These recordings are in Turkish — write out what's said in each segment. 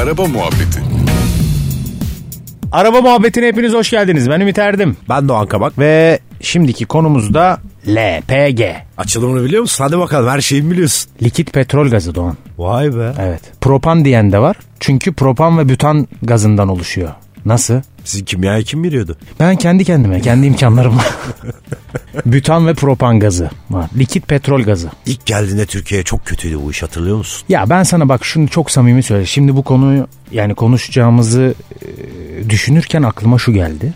Araba Muhabbeti Araba muhabbetine hepiniz hoş geldiniz. Ben Ümit Erdim. Ben Doğan Kabak. Ve şimdiki konumuz da LPG. Açılımını biliyor musun? Hadi bakalım her şeyi biliyorsun. Likit petrol gazı Doğan. Vay be. Evet. Propan diyen de var. Çünkü propan ve bütan gazından oluşuyor. Nasıl? Sizin kimyayı kim biliyordu? Ben kendi kendime, kendi imkanlarımla. bütan ve propan gazı var. Likit petrol gazı. İlk geldiğinde Türkiye'ye çok kötüydü bu iş hatırlıyor musun? Ya ben sana bak şunu çok samimi söyle. Şimdi bu konuyu yani konuşacağımızı e, düşünürken aklıma şu geldi.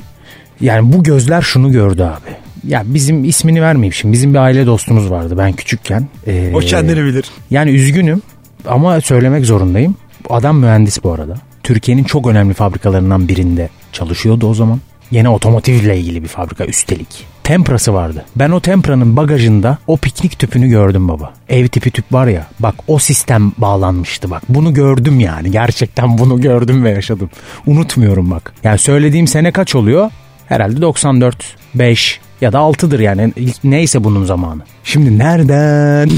Yani bu gözler şunu gördü abi. Ya bizim ismini vermeyeyim şimdi. Bizim bir aile dostumuz vardı ben küçükken. Ee, O kendini bilir. Yani üzgünüm ama söylemek zorundayım. Adam mühendis bu arada. Türkiye'nin çok önemli fabrikalarından birinde çalışıyordu o zaman. Yine otomotivle ilgili bir fabrika üstelik. Tempra'sı vardı. Ben o Tempra'nın bagajında o piknik tüpünü gördüm baba. Ev tipi tüp var ya. Bak o sistem bağlanmıştı bak. Bunu gördüm yani. Gerçekten bunu gördüm ve yaşadım. Unutmuyorum bak. Yani söylediğim sene kaç oluyor? Herhalde 94, 5 ya da 6'dır yani. Neyse bunun zamanı. Şimdi nereden?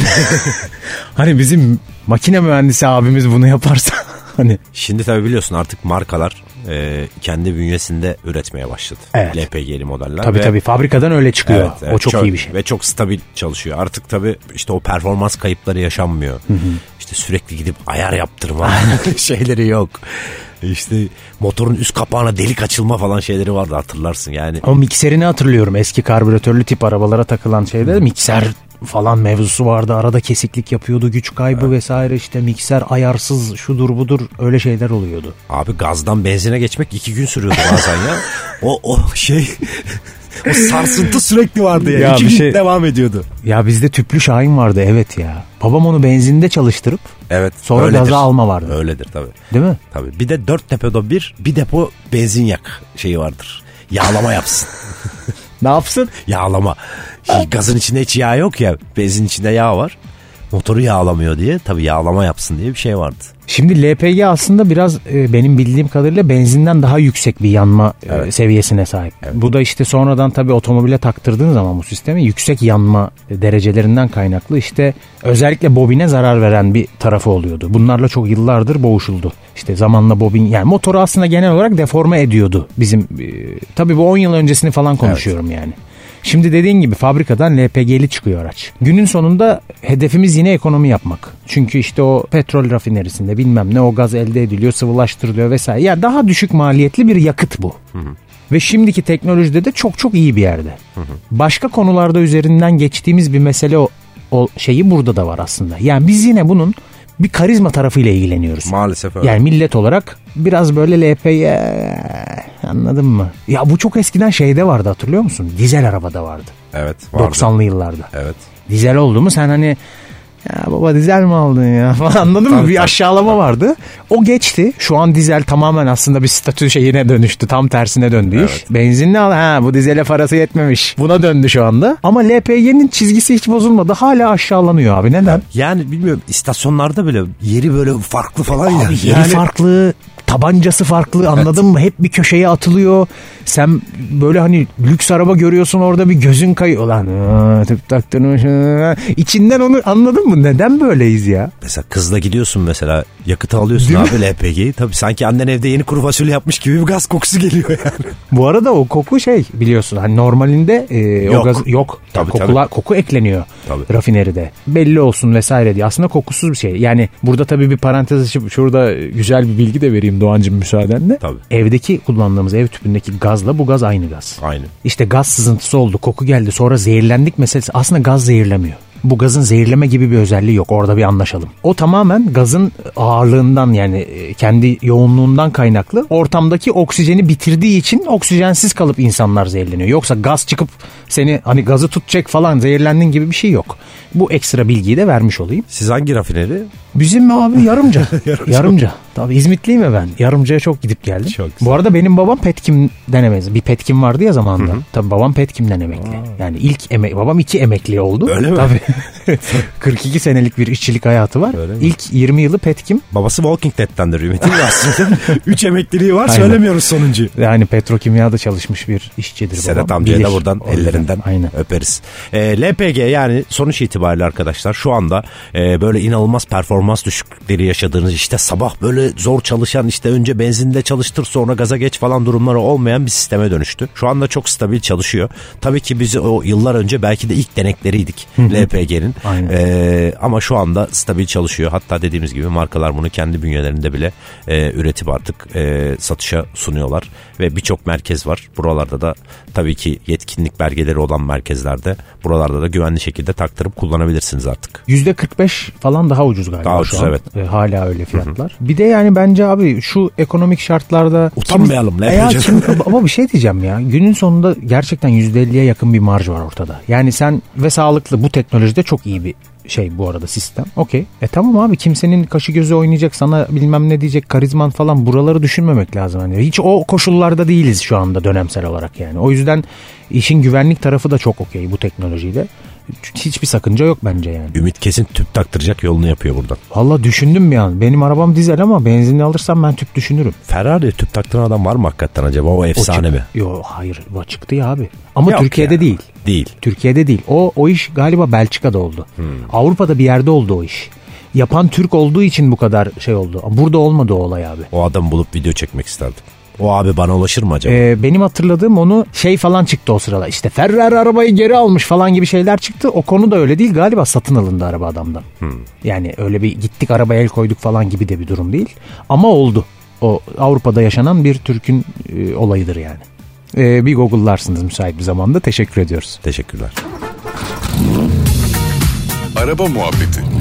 hani bizim makine mühendisi abimiz bunu yaparsa hani Şimdi tabii biliyorsun artık markalar e, kendi bünyesinde üretmeye başladı. Evet. LPG'li modeller. tabii ve- tabii fabrikadan öyle çıkıyor. Evet, evet, o çok, iyi bir şey. Ve çok stabil çalışıyor. Artık tabii işte o performans kayıpları yaşanmıyor. İşte sürekli gidip ayar yaptırma şeyleri yok. İşte motorun üst kapağına delik açılma falan şeyleri vardı hatırlarsın yani. O mikserini hatırlıyorum. Eski karbüratörlü tip arabalara takılan şeyde mikser falan mevzusu vardı. Arada kesiklik yapıyordu. Güç kaybı vesaire işte mikser ayarsız şudur budur öyle şeyler oluyordu. Abi gazdan benzine geçmek iki gün sürüyordu bazen ya. O, o şey o sarsıntı sürekli vardı ya. Ya iki gün şey- devam ediyordu. Ya bizde tüplü Şahin vardı evet ya. Babam onu benzinde çalıştırıp Evet. Sonra öyledir. gaza alma vardı. Öyledir tabii. değil mi? Tabii. Bir de dört depoda bir bir depo benzin yak şeyi vardır. Yağlama yapsın. Ne yapsın? Yağlama. Şimdi gazın içinde hiç yağ yok ya. Benzin içinde yağ var. Motoru yağlamıyor diye tabii yağlama yapsın diye bir şey vardı. Şimdi LPG aslında biraz e, benim bildiğim kadarıyla benzinden daha yüksek bir yanma e, seviyesine sahip. Bu da işte sonradan tabii otomobile taktırdığın zaman bu sistemi yüksek yanma derecelerinden kaynaklı işte özellikle bobine zarar veren bir tarafı oluyordu. Bunlarla çok yıllardır boğuşuldu. İşte zamanla bobin yani motoru aslında genel olarak deforme ediyordu. Bizim e, tabii bu 10 yıl öncesini falan konuşuyorum yani. Şimdi dediğin gibi fabrikadan LPG'li çıkıyor araç. Günün sonunda hedefimiz yine ekonomi yapmak. Çünkü işte o petrol rafinerisinde bilmem ne o gaz elde ediliyor, sıvılaştırılıyor vesaire. Ya daha düşük maliyetli bir yakıt bu. Ve şimdiki teknolojide de çok çok iyi bir yerde. Başka konularda üzerinden geçtiğimiz bir mesele o, o şeyi burada da var aslında. Yani biz yine bunun bir karizma tarafıyla ilgileniyoruz. Maalesef öyle. Yani millet olarak biraz böyle LPG anladın mı? Ya bu çok eskiden şeyde vardı hatırlıyor musun? Dizel arabada vardı. evet vardı. 90'lı yıllarda. Evet. Dizel oldu mu sen hani ya baba dizel mi aldın ya falan anladın mı? Bir tabii. aşağılama vardı. O geçti. Şu an dizel tamamen aslında bir statü şeyine dönüştü. Tam tersine döndü iş. Benzinli al ha bu dizele parası yetmemiş. Buna döndü şu anda. Ama LPG'nin çizgisi hiç bozulmadı. Hala aşağılanıyor abi. Neden? Yani bilmiyorum istasyonlarda bile yeri böyle farklı falan ya. Abi yeri yani farklı, tabancası farklı anladın mı? Hep bir köşeye atılıyor. Sen böyle hani lüks araba görüyorsun orada bir gözün kayıyor. Lan aa, tıp taktırmış. İçinden onu anladın mı? Neden böyleyiz ya? Mesela kızla gidiyorsun mesela yakıtı alıyorsun Değil abi LPG'yi. Tabii sanki annen evde yeni kuru fasulye yapmış gibi bir gaz kokusu geliyor yani. Bu arada o koku şey biliyorsun hani normalinde e, o Yok. gaz yok. Tabii, Kokular, koku ekleniyor Tabii. rafineride. Belli olsun vesaire diye. Aslında kokusuz bir şey. Yani burada tabii bir parantez açıp şurada güzel bir bilgi de vereyim Doğancığım müsaadenle. Tabii. Evdeki kullandığımız ev tüpündeki gazla bu gaz aynı gaz. Aynı. İşte gaz sızıntısı oldu, koku geldi, sonra zehirlendik meselesi. Aslında gaz zehirlemiyor. Bu gazın zehirleme gibi bir özelliği yok. Orada bir anlaşalım. O tamamen gazın ağırlığından yani e, kendi yoğunluğundan kaynaklı. Ortamdaki oksijeni bitirdiği için oksijensiz kalıp insanlar zehirleniyor. Yoksa gaz çıkıp seni hani gazı tutacak falan zehirlendin gibi bir şey yok. Bu ekstra bilgiyi de vermiş olayım. Siz hangi rafineri? Bizim abi yarımca. yarımca. Tabii İzmitliyim ya ben. Yarımcaya çok gidip geldim. Çok güzel. Bu arada benim babam Petkim denemez. Bir Petkim vardı ya zamanında. Tabii babam Petkim'den emekli. Yani ilk emek babam iki emekli oldu. Öyle mi? Tabii. 42 senelik bir işçilik hayatı var. Öyle mi? İlk 20 yılı Petkim. Babası Walking Dead'tendir Ümit'in aslında. Üç emekliliği var Aynen. söylemiyoruz sonuncu. Yani petrokimyada çalışmış bir işçidir Sedat babam. amcaya da buradan O yüzden. ellerinden Aynen. öperiz. E, LPG yani sonuç itibariyle arkadaşlar şu anda e, böyle inanılmaz performans performans düşüklükleri yaşadığınız işte sabah böyle zor çalışan işte önce benzinle çalıştır sonra gaza geç falan durumları olmayan bir sisteme dönüştü. Şu anda çok stabil çalışıyor. Tabii ki biz o yıllar önce belki de ilk denekleriydik LPG'nin. Ee, ama şu anda stabil çalışıyor. Hatta dediğimiz gibi markalar bunu kendi bünyelerinde bile e, üretip artık e, satışa sunuyorlar. Ve birçok merkez var. Buralarda da tabii ki yetkinlik belgeleri olan merkezlerde buralarda da güvenli şekilde taktırıp kullanabilirsiniz artık. %45 falan daha ucuz galiba Daha ucuz, evet. E, hala öyle fiyatlar. Bir de yani bence abi şu ekonomik şartlarda... Utanmayalım, ne ya yapacağız? kim- ama bir şey diyeceğim ya. Günün sonunda gerçekten %50'ye yakın bir marj var ortada. Yani sen ve sağlıklı bu teknolojide çok iyi bir şey bu arada sistem. Okey. E tamam abi kimsenin kaşı gözü oynayacak sana bilmem ne diyecek karizman falan buraları düşünmemek lazım. Hani hiç o koşullarda değiliz şu anda dönemsel olarak yani. O yüzden işin güvenlik tarafı da çok okey bu teknolojiyle. Hiçbir sakınca yok bence yani. Ümit kesin tüp taktıracak yolunu yapıyor buradan. Valla düşündüm bir an. Benim arabam dizel ama benzinli alırsam ben tüp düşünürüm. Ferrari tüp taktıran adam var mı hakikaten acaba? O O efsane çık- mi? Yo hayır o çıktı ya abi. Ama Yok Türkiye'de ya. değil. Değil. Türkiye'de değil. O o iş galiba Belçika'da oldu. Hmm. Avrupa'da bir yerde oldu o iş. Yapan Türk olduğu için bu kadar şey oldu. Burada olmadı o olay abi. O adam bulup video çekmek isterdim. O abi bana ulaşır mı acaba? Ee, benim hatırladığım onu şey falan çıktı o sırada. İşte Ferrari arabayı geri almış falan gibi şeyler çıktı. O konu da öyle değil. Galiba satın alındı araba adamdan. Yani öyle bir gittik arabaya el koyduk falan gibi de bir durum değil. Ama oldu. O Avrupa'da yaşanan bir Türk'ün e, olayıdır yani. Ee, bir Google'larsınız müsait bir zamanda. Teşekkür ediyoruz. Teşekkürler. Araba Muhabbeti